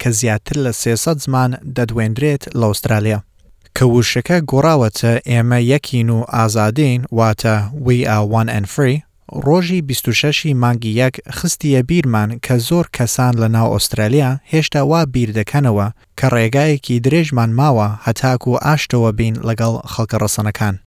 کە زیاتر لە سێ سەد زمان دەدوێندرێت لە ئوسترالیا، کە وشەکە گۆڕاوەتە ئێمە یەکین و ئازادین واتە We are one and free، ڕۆژی بیست و شەش ی مانگی یەک خستییە بیرمان کە زۆر کەسان لە ناو ئوسترالیا هێشتا وا بیر دەکەنەوە کە ڕێگایەکی درێژمان ماوە هەتاکوو ئاشتەوە بین لەگەڵ خەڵکە ڕەسەنەکان.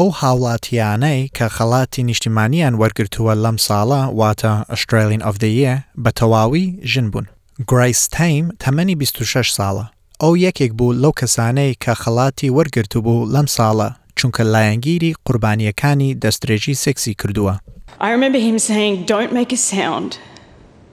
ئەو هاوڵاتییانەی کە خەڵاتی نیشتیمانییان وەرگرتووە لەم ساڵە، واتە Australian of the Year، بە تەواوی ژن بوون. گرەیس تەیم تەمەنی بیست و شەش ساڵە، ئەو یەکێک بوو لەو کەسانەی کە خەڵاتی وەرگرتبوو لەم ساڵە، چونکە لایەنگیری قوربانییەکانی دەستدرێژی سێکسی کردووە. I remember him saying don't make a sound.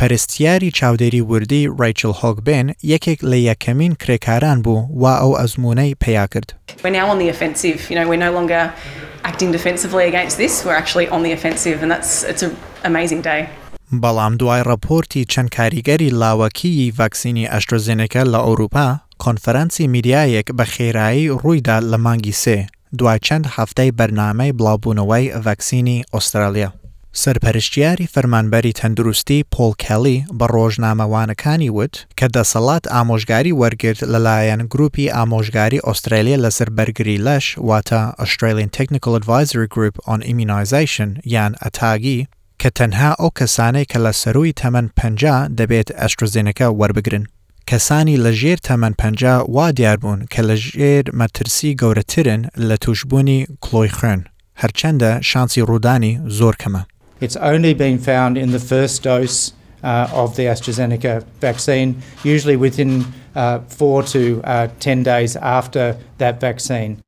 پەرستیاری چاودێری وردی ڕەیچڵ هۆگبێن یەکێک لە یەکەمین کرێکاران بوو وا ئەو ئەزموونەی پەیا کرد. We're now on the offensive you know we're no longer acting defensively against this we're actually on the offensive and that's it's a amazing day. بەڵام دوای ڕاپۆرتی چەند کاریگەری لاوەکیی ڤاکسینی ئەشترەزێنێکا لە ئەوروپا، کۆنفرانسی میدیایەک بە خێرایی ڕوویدا لە مانگی سێ، دوای چەند هەفتەی بەرنامەی بڵاوبوونەوەی ڤاکسینی ئوسترالیا، سەرپەرشتیاری فەرمانبەری تەندروستی پۆڵ کێڵی بە ڕۆژنامەوانەکانی وت کە دەسەڵات ئامۆژگاری وەرگرت لەلایەن گروپی ئامۆژگاری ئوسترالیا لەسەر بەرگری لەش واتە Australian Technical Advisory Group on Immunisation یان ئەتاگی کە تەنها ئەو کەسانەی کە لە سەرووی تەمەن پەنجا دەبێت ئەسترەزێنەکا وەربگرن. کەسانی لە ژێر تەمەن پەنجا وا دیار بوون کە لە ژێر مەترسی گەورەترن لە تووشبوونی کڵۆی خوێن، هەرچەندە شانسی ڕوودانی زۆر کەمە. It's only been found in the first dose of the AstraZeneca vaccine, usually within four to ten days after that vaccine.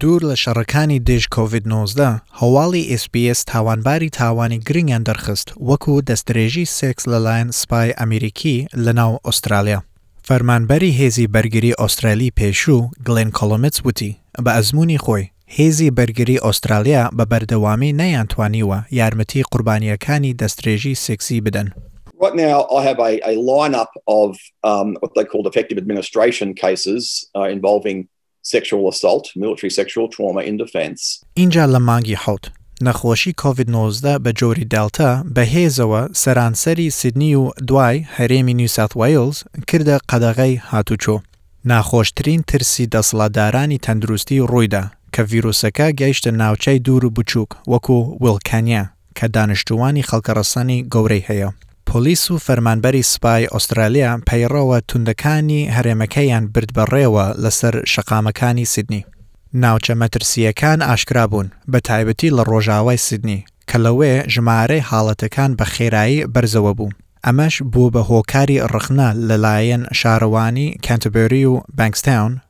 دوور لە شەڕەکانی دژ کۆڤید نۆزدە، هەواڵی ئیس بی ئیس تاوانباری تاوانی گرنگیان دەرخست وەکو دەستدرێژی سێکس لەلایەن سپای ئەمریکی لەناو ئوسترالیا. فەرمانبەری هێزی بەرگری ئوسترالی پێشوو گلێن کۆلۆمیتس وتی بە ئەزموونی خۆی، هێزی بەرگری ئوسترالیا بە بەردەوامی نەیانتوانیوە یارمەتی قوربانییەکانی دەستدرێژی سێکسی بدەن. Sexual Assault، Military Sexual Trauma in Defence. ئینجا لە مانگی حەوت، نەخۆشی کۆڤید نۆزدە بە جۆری دێلتا بە هێزەوە سەرانسەری سیدنی و دوای هەرێمی نیو ساوت وەیڵز کردە قەدەغەی هاتوچۆ. ناخۆشترین ترسی دەسڵاتدارانی تەندروستی ڕوویدا کە ڤیروسەکە گەیشتە ناوچەی دوور و بچووک وەکو ویلکانیا. کە دانیشتووانی خەڵکەڕەسانی گەورەی هەیە. پۆلیس و فەرمانبەری سوپای ئوسترالیا پەیڕەوە توندەکانی هەرێمەکەیان بردبەڕێوە لەسەر شەقامەکانی سیدنی. ناوچە مەترسییەکان ئاشکرابوون، بەتایبەتی لە ڕۆژاوای سیدنی، کە لەوێ ژمارەی حاڵەتەکان بە خێرایی بەرزەوە بوو، ئەمەش بووە بە هۆکاری ڕەخنە لەلایەن شارەوانی کانتەبێری و بانکستاون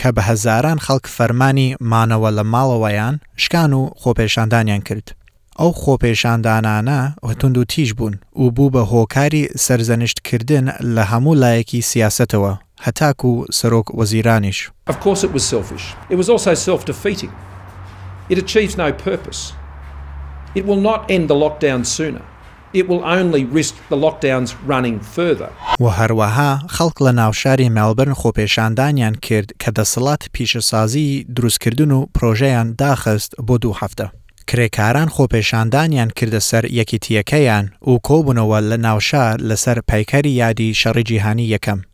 کە بە هەزاران خەڵک فەرمانی مانەوە لە ماڵەوەیان شکان و خۆپێشاندانیان کرد، ئەو خۆپێشاندانانە توندوتیژ بوون و بوو بە هۆکاری سەرزەنشت کردن لە هەموو لایەکی سیاسەتەوە هەتاکو سەرۆک وەزیرانیش. Of course it was selfish. It was also self defeating. It achieves no purpose. It will not end the lockdown sooner. It will only risk the lockdowns running further. و هەروەها خەڵک لە ناوشاری مێڵبرن خۆپێشاندانیان کرد کە دەسەڵات پیشەسازیی دروستکردن و پرۆژەیان داخست بۆ دوو هەفتە. کرێکاران خۆپێشاندانیان کردە سەر یەکیتییەکەیان و کۆبوونەوە لە ناوشار لەسەر پەیکەری یادی شەڕی جیهانیی یەکەم.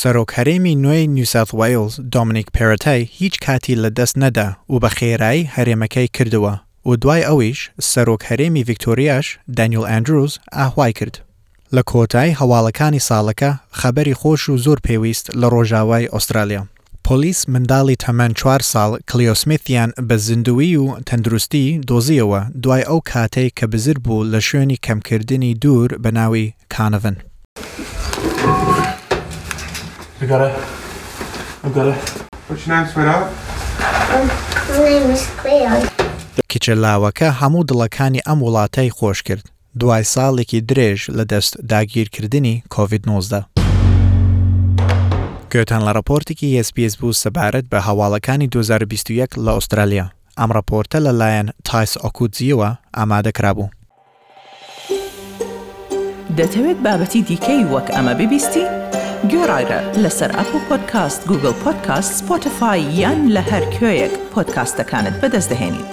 سەرۆک هەرێمی نوێی نیوساوث وەیڵز دۆمنیک پێرەتای هیچ کاتی لە دەست نەدا و بە خێرایی هەرێمەکەی کردوە و دوای ئەویش سەرۆک هەرێمی ڤیکتۆریاش دانیل ئاندروز ئاهوای کرد لە کۆتایی هەواڵەکانی ساڵەکە خەبەری خۆش و زۆر پێویست لە ڕۆژاوای ئوسترالیا پۆلیس منداڵی تەمەن چوار ساڵ کلیۆ سمیثیان بە زیندوویی و تەندروستی دۆزیەوە دوای ئەو کاتەی کە بزر بوو لە شوێنی کەمکردنی دوور بە ناوی کانڤن. بگەڕێ بگەڕێ بچنان سوێرا کچە لاوەکە هەموو دڵەکانی ئەم وڵاتای خۆش کرد دوای ساڵێکی درێژ لە دەست داگیرکردنی کۆVید 19. گوێتان لە ڕپۆرتێکی یسپیس بوو سەبارەت بە هەواڵەکانی 2021 لە ئوسترالیا ئەم ڕپۆرتە لەلایەن تایس ئۆکوودزیەوە ئامادە کرابوو. دەتەوێت بابەتی دیکەی وەک ئەمە ببیستی؟ گۆرایرە لەسەر ئەپڵ پۆدکاست، گوگڵ پۆدکاست، سپۆتفای یان لە هەر کوێیەک پۆدکاستەکانت بەدەست دەهێنیت.